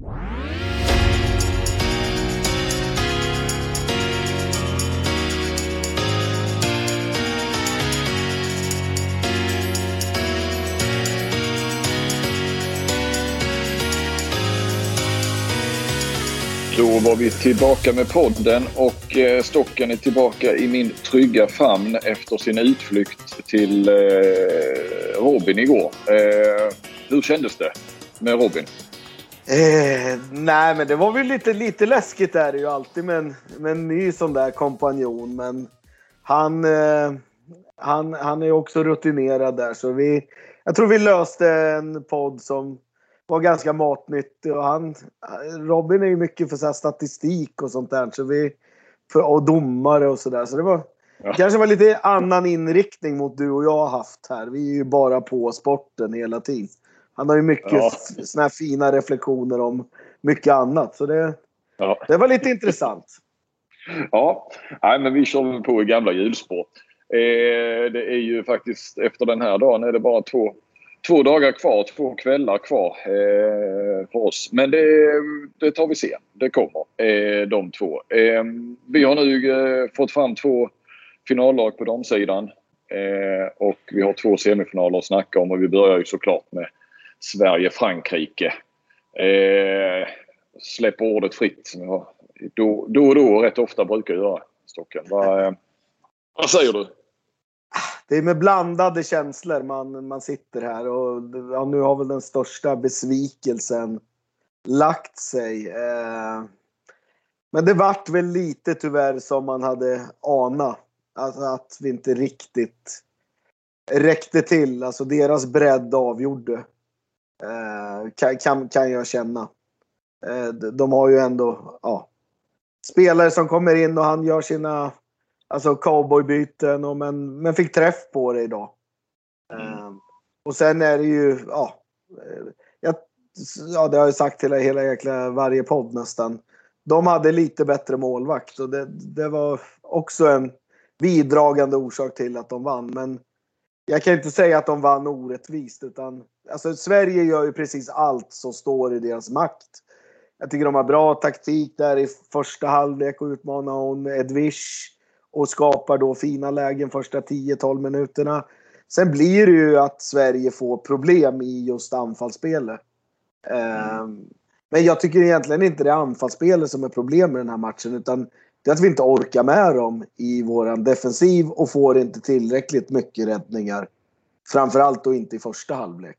Då var vi tillbaka med podden och eh, Stocken är tillbaka i min trygga famn efter sin utflykt till eh, Robin igår. Eh, hur kändes det med Robin? Eh, nej, men det var väl lite, lite läskigt är det ju alltid med en, med en ny sån där kompanjon. Men han, eh, han, han är också rutinerad där så vi, jag tror vi löste en podd som var ganska matnyttig. Och han, Robin är ju mycket för så statistik och sånt där. Så vi, för, och domare och sådär. Så det var ja. kanske var lite annan inriktning mot du och jag har haft här. Vi är ju bara på sporten hela tiden. Han har ju mycket ja. såna här fina reflektioner om mycket annat. Så det, ja. det var lite intressant. Ja, Nej, men vi kör på i gamla hjulspår. Eh, det är ju faktiskt efter den här dagen är det bara två två dagar kvar, två kvällar kvar eh, för oss. Men det, det tar vi se. Det kommer, eh, de två. Eh, vi har nu eh, fått fram två finallag på damsidan. Eh, och vi har två semifinaler att snacka om och vi börjar ju såklart med Sverige-Frankrike. Eh, släpper ordet fritt som jag då, då och då rätt ofta brukar göra. Stocken. Vad, eh, vad säger du? det är med blandade känslor man, man sitter här och ja, nu har väl den största besvikelsen lagt sig. Eh, men det vart väl lite tyvärr som man hade anat. Alltså att vi inte riktigt räckte till. Alltså deras bredd avgjorde. Eh, kan, kan, kan jag känna. Eh, de har ju ändå ja, spelare som kommer in och han gör sina Alltså cowboybyten och men, men fick träff på det idag. Mm. Um, och sen är det ju, ja. Eh, jag, ja, det har jag sagt till hela jäkla varje podd nästan. De hade lite bättre målvakt och det, det var också en bidragande orsak till att de vann. Men jag kan inte säga att de vann orättvist utan alltså Sverige gör ju precis allt som står i deras makt. Jag tycker de har bra taktik där i första halvlek och utmanar hon Edwish och skapar då fina lägen första 10-12 minuterna. Sen blir det ju att Sverige får problem i just anfallsspelet. Mm. Men jag tycker egentligen inte det är anfallsspelet som är problemet med den här matchen utan det är att vi inte orkar med dem i våran defensiv och får inte tillräckligt mycket räddningar. Framförallt då inte i första halvlek.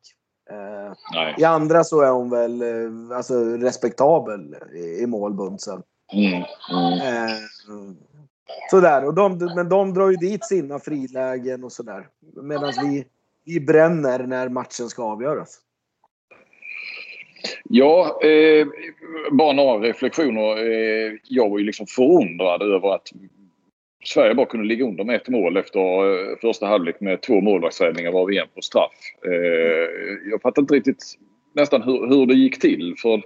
Ehm, I andra så är hon väl eh, alltså, respektabel i målbunsen. Mm. Mm. Sådär, och de, men de drar ju dit sina frilägen och sådär. Medan vi, vi bränner när matchen ska avgöras. Ja, eh, bara några reflektioner. Eh, jag var ju liksom förundrad över att Sverige bara kunde ligga under med ett mål efter eh, första halvlek med två målvaktsräddningar var vi en på straff. Eh, jag fattar inte riktigt nästan hur, hur det gick till. För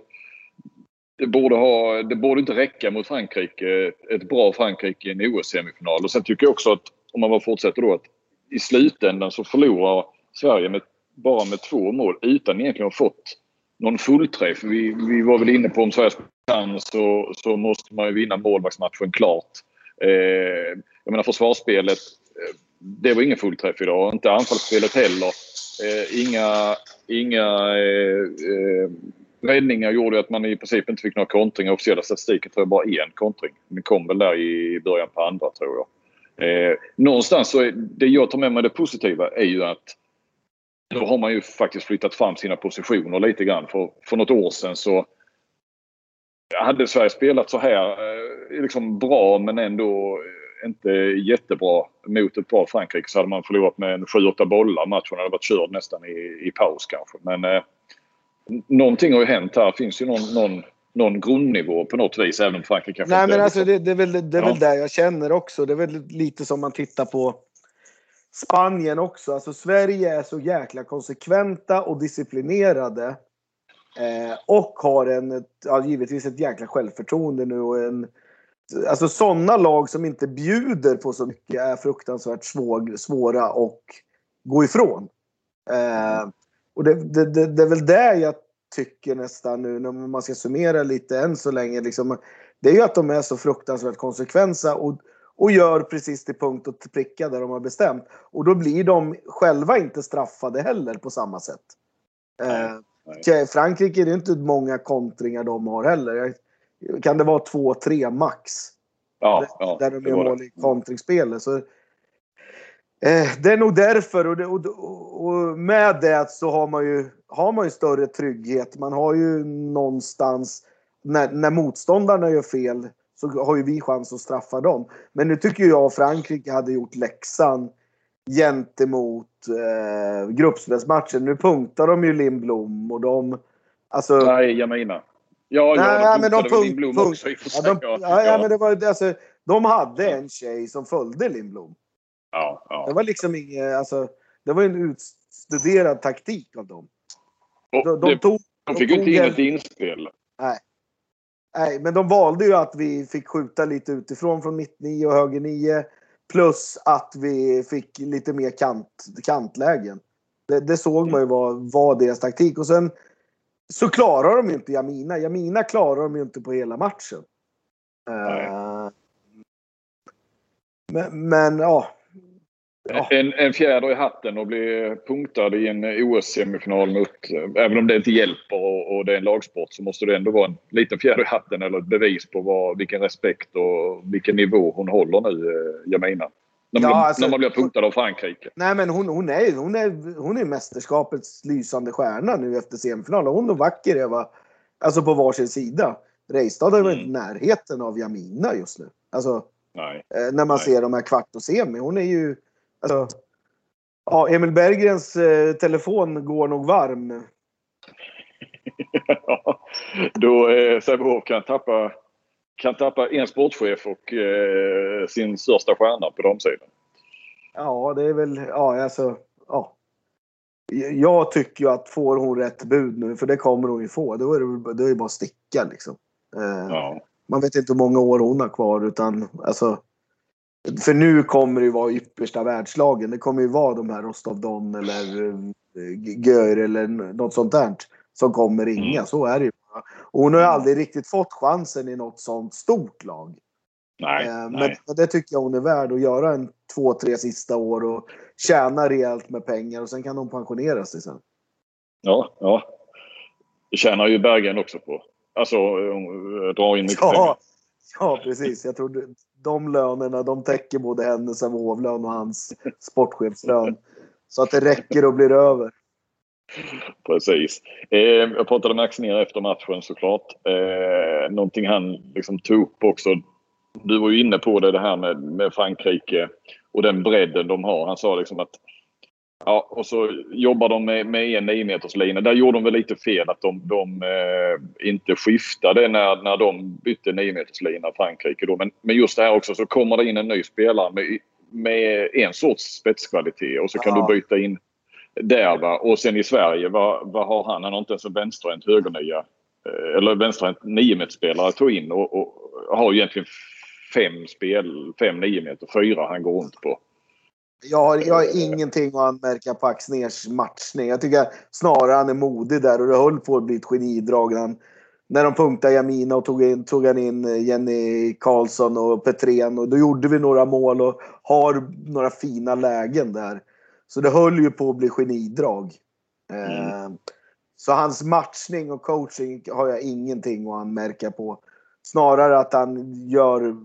det borde, ha, det borde inte räcka mot Frankrike, ett bra Frankrike i en OS-semifinal. Och sen tycker jag också att, om man bara fortsätter då, att i slutändan så förlorar Sverige med, bara med två mål utan egentligen att ha fått någon fullträff. Vi, vi var väl inne på om Sverige kan så, så måste man ju vinna målvaktsmatchen klart. Eh, jag menar försvarsspelet, eh, det var ingen fullträff idag. Inte anfallsspelet heller. Eh, inga inga eh, eh räddningar gjorde att man i princip inte fick några kontringar. Officiella statistiken tror jag bara en kontring. Den kom väl där i början på andra tror jag. Eh, någonstans så är det jag tar med mig det positiva är ju att då har man ju faktiskt flyttat fram sina positioner lite grann. För, för något år sedan så hade Sverige spelat så här eh, liksom bra men ändå inte jättebra mot ett bra Frankrike så hade man förlorat med 7-8 bollar. Matchen hade varit körd nästan i, i paus kanske. Men eh, någonting har ju hänt här. Finns ju någon, någon, någon grundnivå på något vis även om Frankrike kanske Nej men alltså det, det, är väl, det är ja. väl det jag känner också. Det är väl lite som man tittar på Spanien också. Alltså Sverige är så jäkla konsekventa och disciplinerade. Eh, och har en, ja, givetvis ett jäkla självförtroende nu och en Alltså sådana lag som inte bjuder på så mycket är fruktansvärt svår, svåra att gå ifrån. Eh, och det, det, det, det, är väl det jag tycker nästan nu när man ska summera lite än så länge. Liksom, det är ju att de är så fruktansvärt konsekventa och, och gör precis till punkt och till pricka där de har bestämt. Och då blir de själva inte straffade heller på samma sätt. Eh, Nej, Frankrike är det inte många kontringar de har heller. Kan det vara två, tre max? Ja, ja, där de gör mål i kontringsspelet. Så, eh, det är nog därför. Och, det, och, och, med det så har man, ju, har man ju större trygghet. Man har ju någonstans... När, när motståndarna gör fel så har ju vi chans att straffa dem. Men nu tycker jag Frankrike hade gjort läxan gentemot eh, gruppspelsmatchen. Nu punktar de ju Lindblom och de... Alltså, Nej, jag menar. Ja, nej, ja, de men de punktade Lindblom punkt, också i och sig. Ja, de, ja, ja, men det var, alltså, de hade en tjej som följde Lindblom. Ja, ja. Det var liksom inget, alltså, det var en utstuderad taktik av dem. De, de, tog, de fick ju inte in ett inspel. Nej. Nej, men de valde ju att vi fick skjuta lite utifrån från mitt nio och höger nio. Plus att vi fick lite mer kant, kantlägen. Det, det såg man ju var, var deras taktik. Och sen så klarar de ju inte Jamina. Jamina klarar de ju inte på hela matchen. Uh, men, men ja. Ja. En, en fjäder i hatten och bli punktad i en OS-semifinal mot... Även om det inte hjälper och, och, det är en lagsport så måste det ändå vara en liten fjäder i hatten eller ett bevis på vad, vilken respekt och vilken nivå hon håller nu, eh, Jamina. När man, ja, alltså, när man blir punktad av Frankrike. Nej, men hon, hon, är, hon, är, hon är mästerskapets lysande stjärna nu efter semifinalen. Hon och Vacker är alltså på varsin sida. Reistad är mm. i närheten av Jamina just nu. Alltså, Nej. Eh, när man Nej. ser de här kvart och semi. Hon är ju... Alltså, ja, Emil Berggrens eh, telefon går nog varm. ja, då eh, Sävehof kan tappa kan tappa en sportchef och eh, sin största stjärna på damsidan. Ja, det är väl, ja alltså, ja. Jag tycker ju att får hon rätt bud nu, för det kommer hon ju få, då är det, då är det bara att sticka liksom. Eh, ja. Man vet inte hur många år hon har kvar utan alltså. För nu kommer det ju vara yppersta världslagen. Det kommer ju vara de här Rostov Don eller eh, Gör eller något sånt där som kommer ringa. Mm. Så är det ju. Och hon har ju aldrig riktigt fått chansen i något sånt stort lag. Nej, eh, men nej. det tycker jag hon är värd att göra en två, tre sista år och tjäna rejält med pengar och sen kan hon pensionera sig sen. Ja, ja. Det tjänar ju Bergen också på. Alltså eh, dra in mycket ja, pengar. Ja, precis. Jag tror de lönerna de täcker både hennes hovlön och hans sportchefslön. Så att det räcker och blir över. Precis. Eh, jag pratade med Axnér efter matchen såklart. Eh, någonting han liksom tog upp också. Du var ju inne på det, det här med, med Frankrike och den bredden de har. Han sa liksom att Ja, och så jobbar de med, med en 9 meters. Där gjorde de väl lite fel att de, de eh, inte skiftade när, när de bytte 9 meters lina Frankrike. Då. Men, men just det här också så kommer det in en ny spelare med, med en sorts spetskvalitet och så kan ja. du byta in där va. Och sen i Sverige, vad, vad har han? Han har inte ens en vänsterhänt högernia. Eh, eller vänsterhänt 9 spelare att ta in och, och, har egentligen fem spel, fem 9 meter, fyra han går runt på. Jag har, jag har ingenting att anmärka på Axners matchning. Jag tycker snarare han är modig där och det höll på att bli ett genidrag när, när de punktade Jamina och tog, in, tog han in Jenny Karlsson och Petrén och då gjorde vi några mål och har några fina lägen där. Så det höll ju på att bli genidrag. Mm. Eh, så hans matchning och coaching har jag ingenting att anmärka på. Snarare att han gör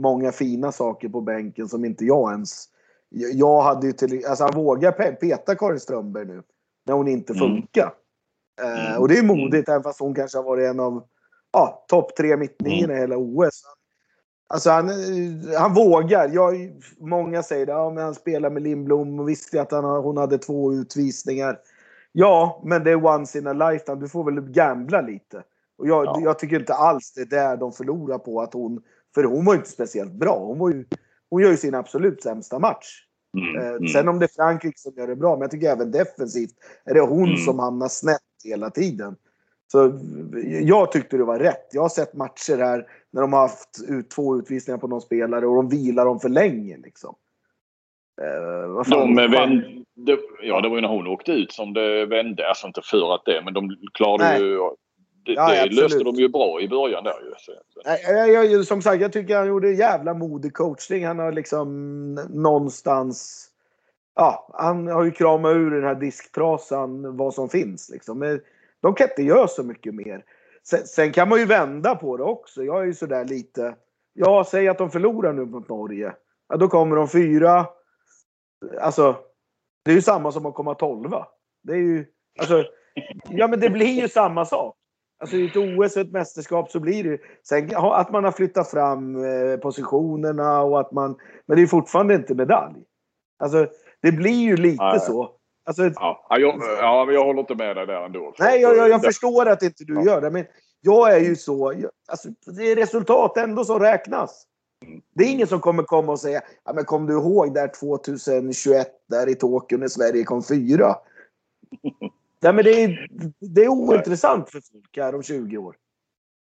många fina saker på bänken som inte jag ens... Jag hade ju till... Alltså han vågar peta Karin Strömberg nu. När hon inte funkar. Mm. Mm. Och det är modigt även fast hon kanske har varit en av ja, topp tre mittniorna mm. i hela OS. Alltså han, han vågar. Jag, många säger att ja, han spelar med Lindblom och visste att han, hon hade två utvisningar. Ja, men det är once in a lifetime. Du får väl gambla lite. Och jag, ja. jag tycker inte alls det är där de förlorar på att hon... För hon var ju inte speciellt bra. Hon, var ju, hon gör ju sin absolut sämsta match. Mm, eh, mm. Sen om det är Frankrike som gör det bra, men jag tycker även defensivt är det hon mm. som hamnar snett hela tiden. Så jag tyckte det var rätt. Jag har sett matcher här när de har haft ut två utvisningar på någon spelare och de vilar dem för länge. Liksom. Eh, De fan. vände, ja, det var ju när hon åkte ut som det vände. Alltså inte för att det, men de klarade Nej. ju... Det, Ja, det löste de ju bra i början där ju. Så, jag, jag, som sagt, jag tycker han gjorde jävla modig coachning. Han har liksom någonstans... Ja, han har ju kramat ur den här disktrasan vad som finns. Liksom. Men de kan inte göra så mycket mer. Sen, sen kan man ju vända på det också. Jag är ju sådär lite... Ja, säg att de förlorar nu mot Norge. Ja, då kommer de fyra. Alltså, det är ju samma som att komma tolva. Det är ju... Alltså, ja, men det blir ju samma sak. Alltså i ett OS och ett mästerskap så blir det. Sen att man har flyttat fram eh, positionerna och att man... Men det är fortfarande inte medalj. Alltså det blir ju lite Nej. så. Alltså, ja, Ja, jag, ja, men jag håller inte med dig där ändå. nej, jag, jag, jag Det- förstår att inte du Ja. gör det. Men jag är ju så... Alltså, det är resultat ändå som räknas. Det är ingen som kommer komma och säga ja, men kom du ihåg där 2021 där i Tokyo när Sverige kom fyra? Nej, men det, är, det är ointressant för folk här om 20 år.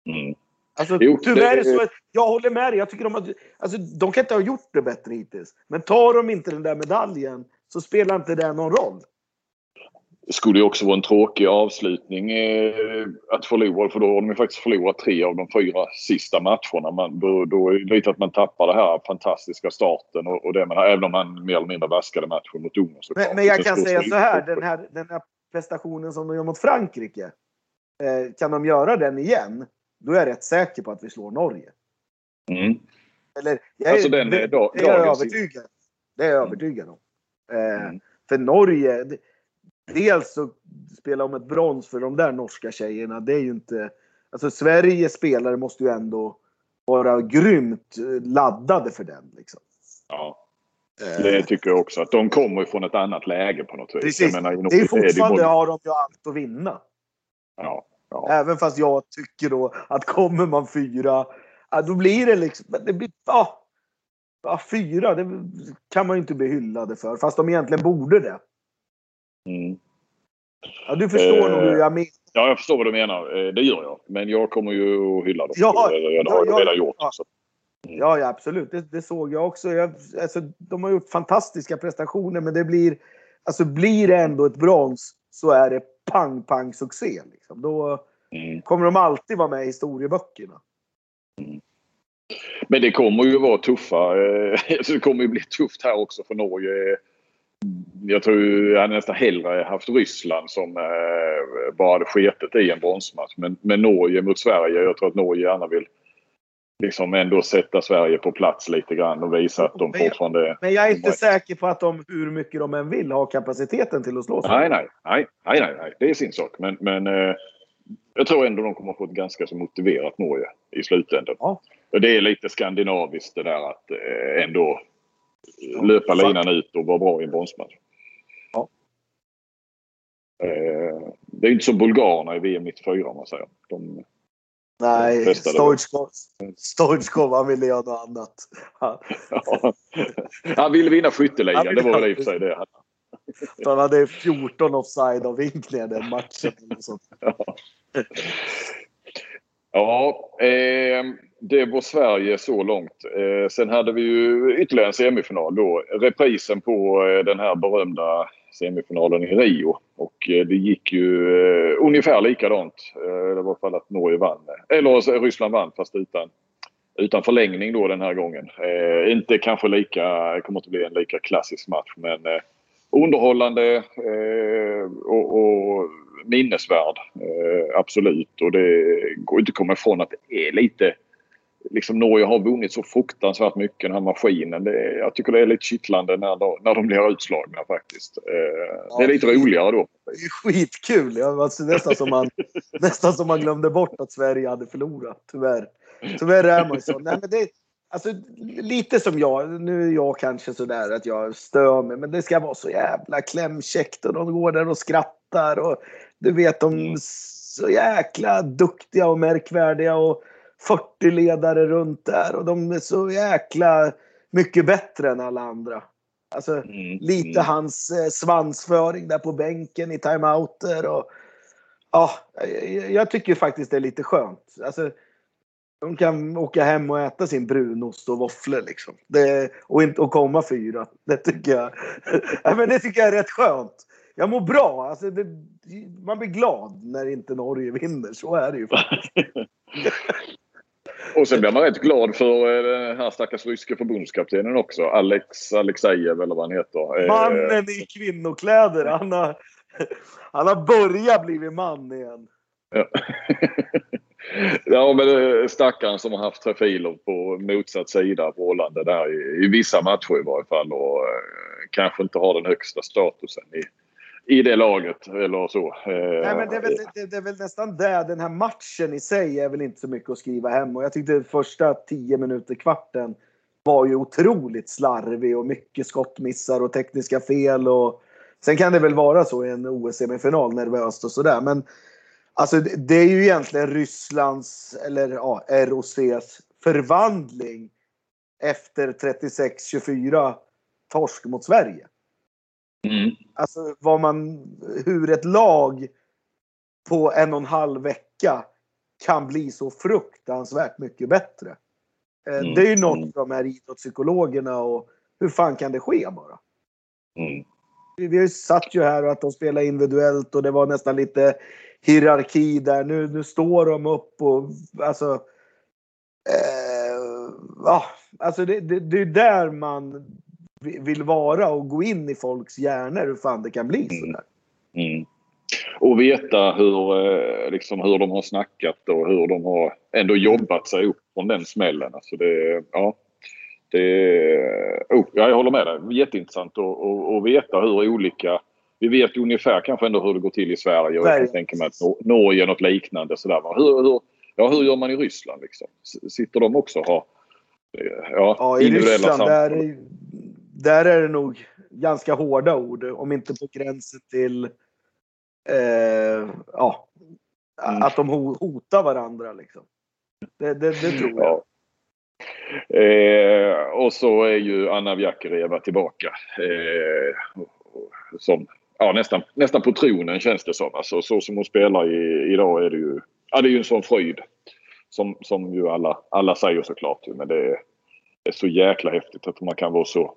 Mm. Alltså, Jo, tyvärr det- så... Jag håller med dig. Jag tycker de, har, alltså, de kan inte ha gjort det bättre hittills. Men tar de inte den där medaljen så spelar inte det någon roll. Det skulle ju också vara en tråkig avslutning eh, att förlora. För då har de ju faktiskt förlorat tre av de fyra sista matcherna. Man, då, då är det lite att man tappar det här fantastiska starten och, och det man, även om man mer eller mindre vaskade matchen mot Ungern. Men, men jag kan säga så här. Den här, den här prestationen som de gör mot Frankrike. Eh, kan de göra den igen, då är jag rätt säker på att vi slår Norge. Mm. Eller, jag är, Alltså den det är jag övertygad Det är jag övertygad om. Eh, Mm. För Norge, det- dels så spela om ett brons för de där norska tjejerna, det är ju inte... Alltså Sveriges spelare måste ju ändå vara grymt eh, laddade för den. Liksom. Ja, det tycker jag också. Att de kommer från ett annat läge på något vis. Precis. Jag menar, det är fortfarande har de ju allt att vinna. Ja, ja. Även fast jag tycker då att kommer man fyra, då blir det liksom... Det blir, ja, ja, fyra, det kan man ju inte bli hyllade för. Fast de egentligen borde det. Mm. Ja, du förstår Eh, nog hur jag menar. ja, jag förstår vad du menar. Eh, Det gör jag. Men jag kommer ju att hylla dem. Ja, det har jag ja, ja, redan gjort. ja. Ja, ja absolut. Det, det såg jag också. Jag, alltså, de har gjort fantastiska prestationer, men det blir... Alltså blir det ändå ett brons så är det pang, pang succé. Liksom. Då Mm. kommer de alltid vara med i historieböckerna. Men det kommer ju vara tuffa. eh, så det kommer ju bli tufft här också för Norge. Jag tror jag hade nästan hellre haft Ryssland som eh, bara hade sketet i en bronsmatch. Men, men Norge mot Sverige. Jag tror att Norge gärna vill liksom ändå sätta Sverige på plats lite grann och visa att de Men fortfarande... Men jag är inte säker på att de, hur mycket de än vill, har kapaciteten till att slå sig. Nej, nej, nej, nej, nej. Det är sin sak. Men, men eh, jag tror ändå de kommer få ett ganska så motiverat Norge i slutändan. Ja. Och det är lite skandinaviskt det där att eh, ändå Ja, löpa fan. linan ut och vara bra i en bronsmatch. Ja. Eh, det är inte som bulgarerna i VM 94 om man säger. De, Nej, Stoichkov, Stoichkov han ville göra något annat. Han, ja. Han ville vinna skytteligan. Han Det ville- var väl i och för sig det. han hade 14 offside av vinkningar den matchen. sånt. Ja, eh, det var Sverige så långt. Eh, sen hade vi ju ytterligare en semifinal då. Reprisen på eh, den här berömda semifinalen i Rio. Och eh, det gick ju eh, ungefär likadant. Eh, det var i alla fall att Norge vann. Eller eh, Ryssland vann fast utan, utan förlängning då den här gången. Eh, inte kanske lika, det kommer inte bli en lika klassisk match men eh, underhållande eh, och, och minnesvärd. Eh, absolut. Och det går inte att komma ifrån att det är lite... Liksom Norge har vunnit så fruktansvärt mycket den här maskinen. Det, jag tycker det är lite kittlande när de, när de blir utslagna faktiskt. Eh, det är lite roligare då. Det är skitkul. Var alltså nästan, som man, nästan som man glömde bort att Sverige hade förlorat. Tyvärr. Tyvärr är man ju så. Nej, men det, alltså, lite som jag. Nu är jag kanske sådär att jag stör mig. Men det ska vara så jävla klämkäckt. Och de går där och skrattar. Och du vet, de är så jäkla duktiga och märkvärdiga. Och 40 ledare runt där. Och de är så jäkla mycket bättre än alla andra. Alltså, Mm, Lite mm. hans eh, svansföring där på bänken i timeouter. Och, ja, jag, jag tycker faktiskt det är lite skönt. Alltså, De kan åka hem och äta sin brunost och våfflor liksom. Det, och, inte, och komma fyra. Det tycker jag, ja, men det tycker jag är rätt skönt. Jag mår bra. Alltså det, man blir glad när inte Norge vinner. Så är det ju faktiskt. och sen blir man rätt glad för eh, den här stackars ryske förbundskaptenen också. Alex Alexejev eller vad han heter. Eh, Mannen i kvinnokläder. Han har, han har börjat bli man igen. Ja. ja, men stackaren som har haft trafiler på motsatt sida förhållande där i, i vissa matcher i varje fall och eh, kanske inte har den högsta statusen i, i det laget eller så. Eh, Nej, men det är, väl, det, det är väl nästan det. Den här matchen i sig är väl inte så mycket att skriva hem och jag tyckte första 10 minuter, kvarten var ju otroligt slarvig och mycket skottmissar och tekniska fel och sen kan det väl vara så i en OS-semifinal nervöst och sådär men Alltså det är ju egentligen Rysslands, eller ja, ROCs förvandling efter 36-24 torsk mot Sverige. Mm. Alltså vad man, hur ett lag på en och en halv vecka kan bli så fruktansvärt mycket bättre. Eh, mm. Det är ju något mm. för de här idrottspsykologerna och hur fan kan det ske bara? Mm. Vi, vi satt ju här och att de spelade individuellt och det var nästan lite hierarki där. Nu, nu står de upp och alltså. Eh, ja, alltså det, det, det är där man vill vara och gå in i folks hjärnor hur fan det kan bli sådär. Mm. mm. Och veta hur, eh, liksom, hur de har snackat och hur de har ändå jobbat sig upp från den smällen. Alltså det, ja, det, oh, jag håller med dig. Jätteintressant att veta hur olika vi vet ungefär kanske ändå hur det går till i Sverige och jag tänka mig att Norge något liknande. Sådär. Hur, hur, ja, hur gör man i Ryssland? Liksom? Sitter de också och har ja, ja, i Ryssland där, är, där är det nog ganska hårda ord. Om inte på gränsen till eh, ja, mm. att de hotar varandra. Liksom. Det, det, det tror jag. Ja. Eh, och så är ju Anna Bjärkereva tillbaka. Eh, som ja, nästan, nästan på tronen känns det som. Alltså, så som hon spelar i, idag är det ju, ja, det är ju en sån fröjd. Som, som ju alla, alla säger såklart. Men det är, det är så jäkla häftigt att man kan vara så,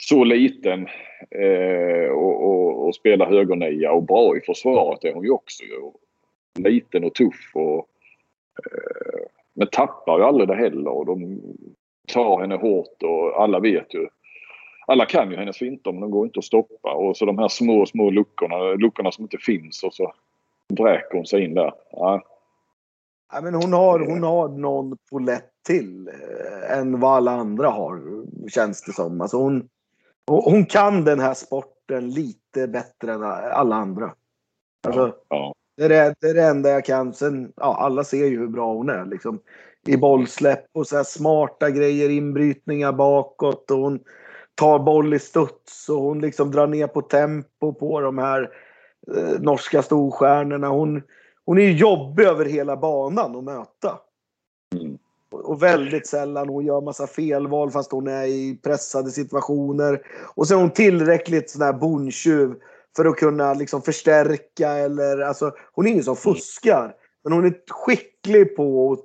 så liten eh, och, och, och, spela högernia och bra i försvaret är hon ju också. Liten och tuff och eh, men tappar ju aldrig det heller. Och de tar henne hårt och alla vet ju alla kan ju hennes finter men de går inte att stoppa. Och så de här små, små luckorna, luckorna som inte finns och så vräker hon sig in där. Ja. Ja, men hon, har, hon har någon polett till eh, än vad alla andra har, känns det som. Alltså hon, hon kan den här sporten lite bättre än alla andra. Alltså, ja. Det, är det, det, är det enda jag kan. Sen, ja, alla ser ju hur bra hon är. Liksom, I bollsläpp och så smarta grejer, inbrytningar bakåt. Och hon, tar boll i studs och hon liksom drar ner på tempo på de här eh, norska storstjärnorna. Hon, hon är jobbig över hela banan att möta. Och väldigt sällan hon gör massa felval fast hon är i pressade situationer. Och så är hon tillräckligt sån här bondtjuv för att kunna liksom förstärka eller alltså hon är ingen som fuskar. Men hon är skicklig på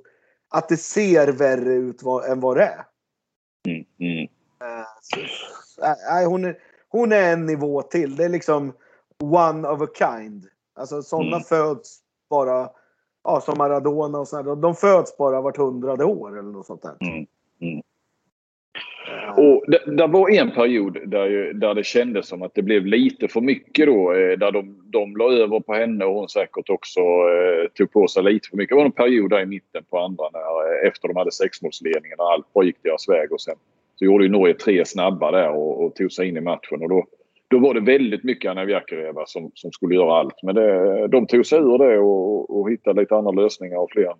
att det ser värre ut vad, än vad det är. Mm, mm. Nej, hon, är, hon är en nivå till. Det är liksom one of a kind. Alltså sådana mm. föds bara, ja, som Maradona och sådär. De föds bara vart hundrade år eller något sånt där. Mm. Mm. Och det, det, var en period där, där det kändes som att det blev lite för mycket då. Eh, där de, de la över på henne och hon säkert också eh, tog på sig lite för mycket. Det var en period där i mitten på andra när, eh, efter de hade sexmålsledningen och allt bara gick deras väg och sen så gjorde ju Norge tre snabba där och, och tog sig in i matchen. Och då, då var det väldigt mycket Anna Bjärkereva som, som skulle göra allt. Men det, de tog sig ur det och, och hittade lite andra lösningar och fler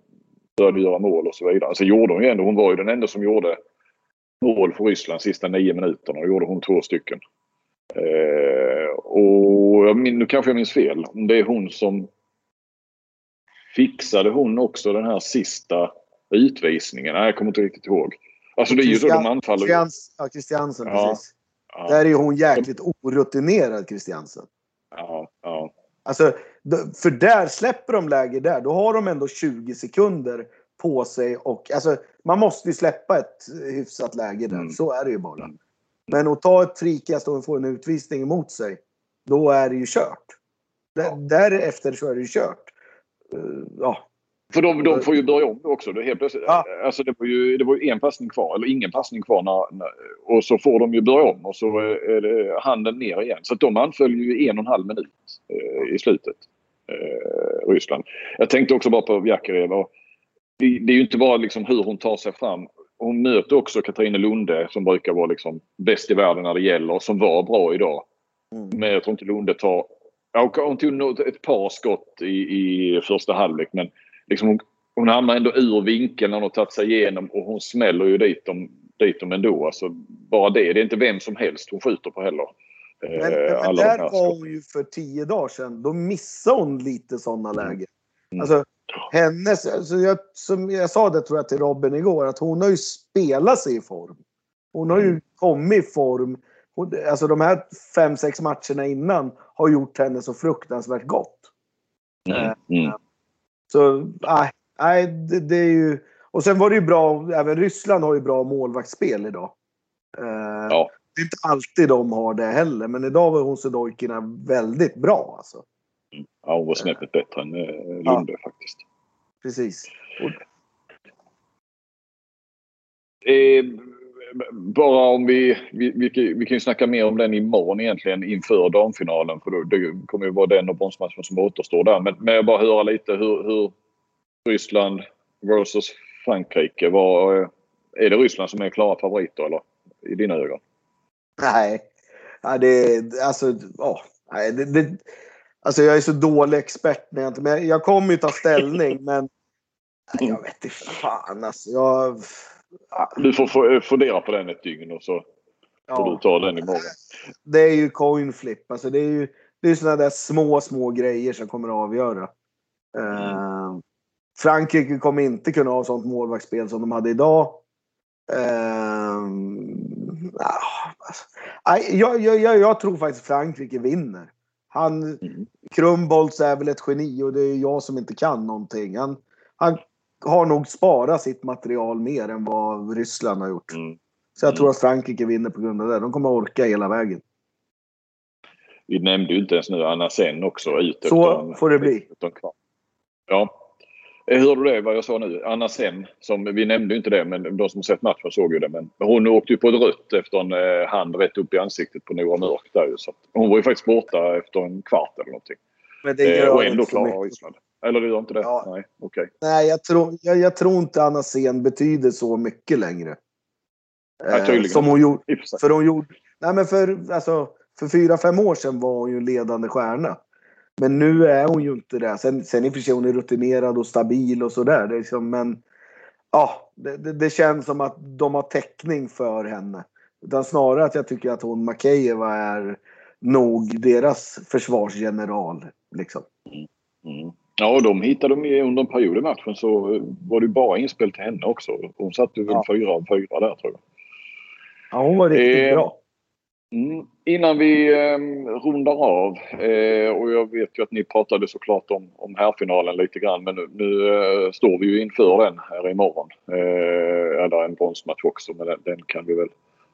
började göra mål och så vidare. Alltså gjorde hon ju ändå. Hon var ju den enda som gjorde mål för Ryssland sista nio minuterna. Då gjorde hon två stycken. Eh, och nu kanske jag minns fel. Det är hon som fixade hon också den här sista utvisningen? Nej, jag kommer inte riktigt ihåg. Alltså det är ju så de anfaller. Christians, ja, Christiansen, ja, precis. Ja. Där är hon jäkligt orutinerad, Christiansen. Ja, ja. Alltså, för där släpper de läge där. Då har de ändå 20 sekunder på sig och alltså man måste ju släppa ett hyfsat läge där. Mm. Så är det ju bara. Mm. Men att ta ett frikast och få en utvisning emot sig. Då är det ju kört. Ja. Därefter så är det ju kört. Eh, ja. För de, de får ju börja om också. Det, helt plötsligt, Ja. alltså det, var ju, det var ju en passning kvar, eller ingen passning kvar. När, när, och så får de ju börja om och så är det handen ner igen. Så de anföll ju en och en halv minut eh, i slutet. Eh, Ryssland. Jag tänkte också bara på Bjärkareva. Det, det är ju inte bara liksom hur hon tar sig fram. Hon möter också Katarina Lunde som brukar vara liksom bäst i världen när det gäller och som var bra idag. Mm. Men jag tror inte Lunde tar... Ja, hon tog ett par skott i, i första halvlek men liksom hon, hamnar ändå ur vinkeln när hon har tagit sig igenom och hon smäller ju dit dem, dit dem ändå. Alltså, bara det. Det är inte vem som helst hon skjuter på heller. Men, Eh, men där var hon ju för tio dagar sedan. Då missade hon lite sådana lägen. Mm. Alltså, hennes, alltså jag, som jag sa det tror jag till Robin igår, att hon har ju spelat sig i form. Hon har ju Mm. kommit i form. Hon, alltså de här fem, sex matcherna innan har gjort henne så fruktansvärt gott. Mm. Mm. Så nej, det, det är ju... Och sen var det ju bra, även Ryssland har ju bra målvaktsspel idag. Eh, Ja. Det är inte alltid de har det heller, men idag var hon Sedojkina väldigt bra alltså. Ja, hon var snäppet bättre än eh, Lunde faktiskt. Precis. Och, Eh, bara om vi, vi, vi, kan- vi kan ju snacka mer om den imorgon egentligen inför damfinalen. För då, det kommer ju vara den och bronsmatchen som återstår där. Men, men jag bara höra lite hur, hur Ryssland versus Frankrike. Var, eh, är det Ryssland som är klara favoriter eller? I dina ögon? nej. nej det, alltså, ja, nej, det, det, alltså jag är så dålig expert när jag inte... Men jag kommer ju ta ställning, men... Jag vet inte fan alltså. Jag, Du får få- fundera på den ett dygn och så får du ja, ta den imorgon. det är ju coin flip. Alltså det är ju det är sådana där små, små grejer som kommer att avgöra. Eh, Frankrike kommer inte kunna ha sånt målvaktsspel som de hade idag. Eh, nej, jag, jag, jag, jag tror faktiskt Frankrike vinner. Han, Mm. Krumbolts är väl ett geni och det är jag som inte kan någonting. Han, han har nog sparat sitt material mer än vad Ryssland har gjort. Mm. Så jag Mm. tror att Frankrike vinner på grund av det. De kommer att orka hela vägen. Vi nämnde ju inte ens nu Anna Sen också ut Så en, får det bli. Ja. Eh, Hörde du det vad jag sa nu? Anna Sem, som vi nämnde ju inte det men de som sett matchen såg ju det. Men hon åkte ju på ett rött efter en eh, hand rätt upp i ansiktet på Nora Mörk där ju. Så hon var ju faktiskt borta efter en kvart eller någonting. Men det Eh, gör och inte ändå klarar. Ryssland. Eller det gör inte det? Ja. Nej, okej. Nej, jag tror, jag, jag tror inte Anna Sen betyder så mycket längre. Nej, Eh, tydligen som hon gjorde. För hon gjorde... Nej, men för, alltså, för fyra, fem år sedan var hon ju ledande stjärna. Men nu är hon ju inte det. Sen, sen i och för sig hon är rutinerad och stabil och sådär. Liksom, men ja, det, det, det känns som att de har täckning för henne. Utan snarare att jag tycker att hon Makejeva är nog deras försvarsgeneral. Liksom. Mm. Ja, och de hittade de ju under en period i matchen så eh, var det bara inspel till henne också. Hon satte väl Ja. fyra av fyra där tror jag. Ja, hon var riktigt Eh, bra. Mm. Innan vi eh, rundar av eh, och jag vet ju att ni pratade såklart om, om herrfinalen lite grann men nu, nu eh, står vi ju inför den här imorgon. Eh, eller en bronsmatch också men den, den kan vi väl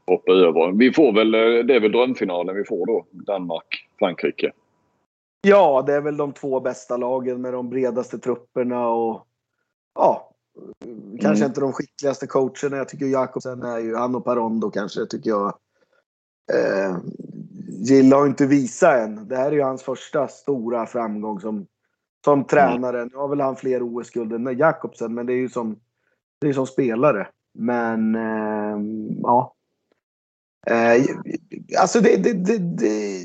hoppa över. Vi får väl, eh, det är väl drömfinalen vi får då. Danmark, Frankrike. Ja, det är väl de två bästa lagen med de bredaste trupperna och ja, kanske Mm. inte de skickligaste coacherna. Jag tycker Jakobsen är ju, han och Parondo kanske tycker jag. Eh, Gilla har inte visat än. Det här är ju hans första stora framgång som, som tränare. Nu har väl han fler OS-guld än Jakobsen, men det är ju som, det är som spelare. Men eh, ja. Eh, alltså det, det, det, det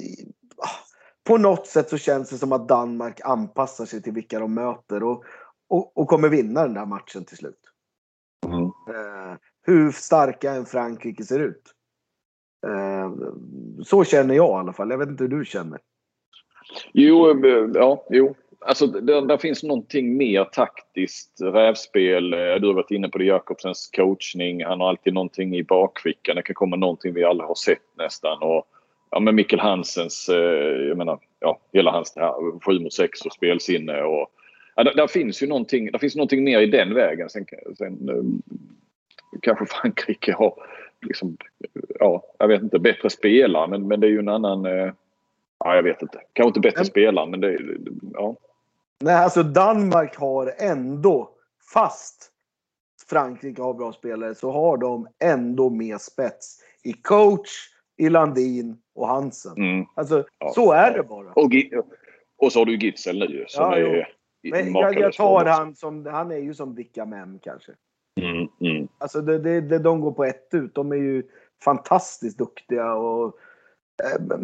på något sätt så känns det som att Danmark anpassar sig till vilka de möter och, och, och kommer vinna den där matchen till slut. Mm. Eh, hur starka en Frankrike ser ut. Eh, så känner jag i alla fall. Jag vet inte hur du känner. Jo, eh, ja, jo. Alltså, där, där finns någonting mer taktiskt rävspel. Du har varit inne på det, Jakobsens coachning. Han har alltid någonting i bakfickan. Det kan komma någonting vi alla har sett nästan. Och, ja, men Mikkel Hansens, eh, jag menar, ja, hela hans det här 7 mot 6 och spelsinne. Och, ja, där, där, finns ju någonting, där finns någonting mer i den vägen. Sen, sen uh, kanske Frankrike har liksom, ja, jag vet inte, bättre spelare men, men det är ju en annan... Uh, ja, jag vet inte. Kanske inte bättre men, spelare men det, ja. Nej, alltså Danmark har ändå, fast Frankrike har bra spelare, så har de ändå med spets i coach, i Landin och Hansen. Mm. Alltså, ja, så är det bara. Och, och så har du Gitzel nu som ja, är Men jag, jag tar han som, han är ju som Dicka Mem kanske. Mm, mm. Alltså det, det, det, de går på ett ut. De är ju fantastiskt duktiga och... Äh,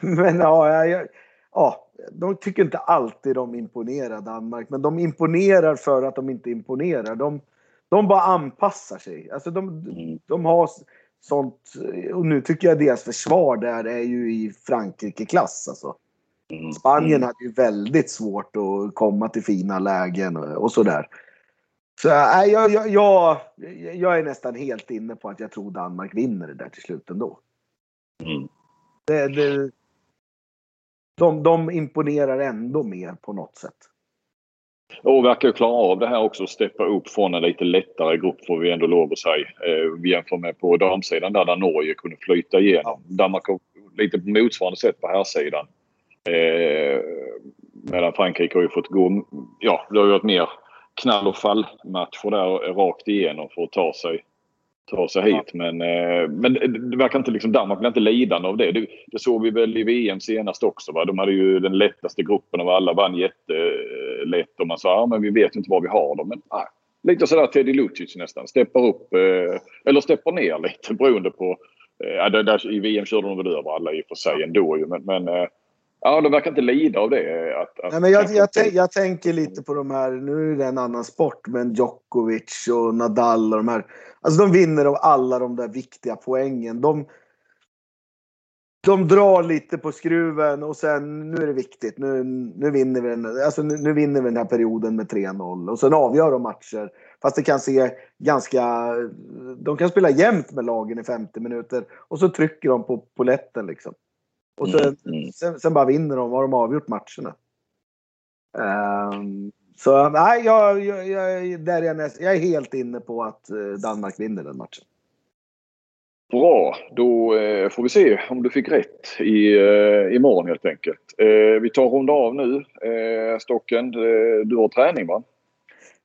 men ja, jag, ja, de tycker inte alltid de imponerar Danmark, men de imponerar för att de inte imponerar. De, de bara anpassar sig. Alltså de, mm. de har sånt, och nu tycker jag deras försvar där är ju i Frankrike-klass alltså. Mm. Spanien hade ju väldigt svårt att komma till fina lägen och, och sådär. Så äh, jag, jag, jag, jag, är nästan helt inne på att jag tror Danmark vinner det där till slut ändå. Mm. Det, det, de, de imponerar ändå mer på något sätt. Och verkar klara av det här också, steppa upp från en lite lättare grupp får vi ändå lov att säga. Eh, vi jämför med på damsidan där, där Norge kunde flyta igenom. Danmark lite på motsvarande sätt på här sidan. Eh, medan Frankrike har ju fått gå, ja det har ju varit mer knall och fallmatcher där rakt igenom för att ta sig ta sig hit. Men, eh, men det verkar inte liksom, Danmark blir inte lidande av det. det. det. såg vi väl i VM senast också. Va? De hade ju den lättaste gruppen av alla, vann jättelätt och man sa ja, men vi vet inte var vi har dem. Men, ah, lite sådär Teddy Lucic nästan. Steppar upp eh, eller steppar ner lite beroende på... Eh, där, I VM körde de väl över alla i och för sig ändå ju. Men, men Ja, de verkar inte lida av det. Att, att Nej, men jag, jag, tänk, jag, tänker lite på de här, nu är det en annan sport, men Djokovic och Nadal och de här. Alltså de vinner av alla de där viktiga poängen. De, de drar lite på skruven och sen nu är det viktigt. Nu, nu, vinner, vi den, alltså nu, nu vinner vi den här perioden med 3-0 och sen avgör de matcher. Fast det kan se ganska... De kan spela jämnt med lagen i 50 minuter och så trycker de på poletten liksom. Och sen, mm, mm. sen, sen, bara vinner de, har de avgjort matcherna. Um, så nej, jag, jag, jag, där är jag, näst, jag är helt inne på att eh, Danmark vinner den matchen. Bra, då eh, får vi se om du fick rätt i, eh, imorgon helt enkelt. Eh, vi tar runda av nu. Stocken, du har träning va?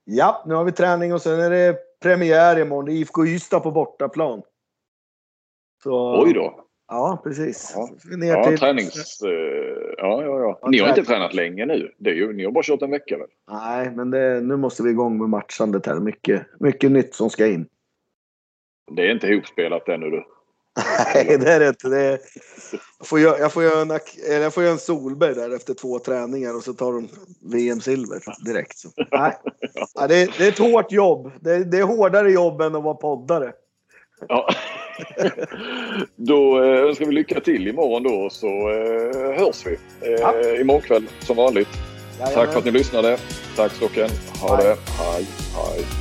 Ja, nu har vi träning och sen är det premiär imorgon. Det är IFK Ystad på bortaplan. Så, Oj då. Ja, precis. Ja, ja till... tränings... Uh, ja, ja, ja. Ni har inte tränat länge nu. Det är ju, ni har bara kört en vecka väl? Nej, men det, nu måste vi igång med matchandet här. Mycket, mycket nytt som ska in. Det är inte ihopspelat ännu du? Nej, det är det inte. Det är... jag, får göra, jag, får göra en, jag får göra en Solberg där efter två träningar och så tar de VM-silver direkt. Så. Nej. Ja, det, är, det är ett hårt jobb. Det, det är hårdare jobb än att vara poddare. Ja. då eh, önskar vi lycka till imorgon då så eh, hörs vi eh, ja. imorgon kväll som vanligt. Jajamän. Tack för att ni lyssnade. Tack Stocken. Ha hej. det. Hej. Hej.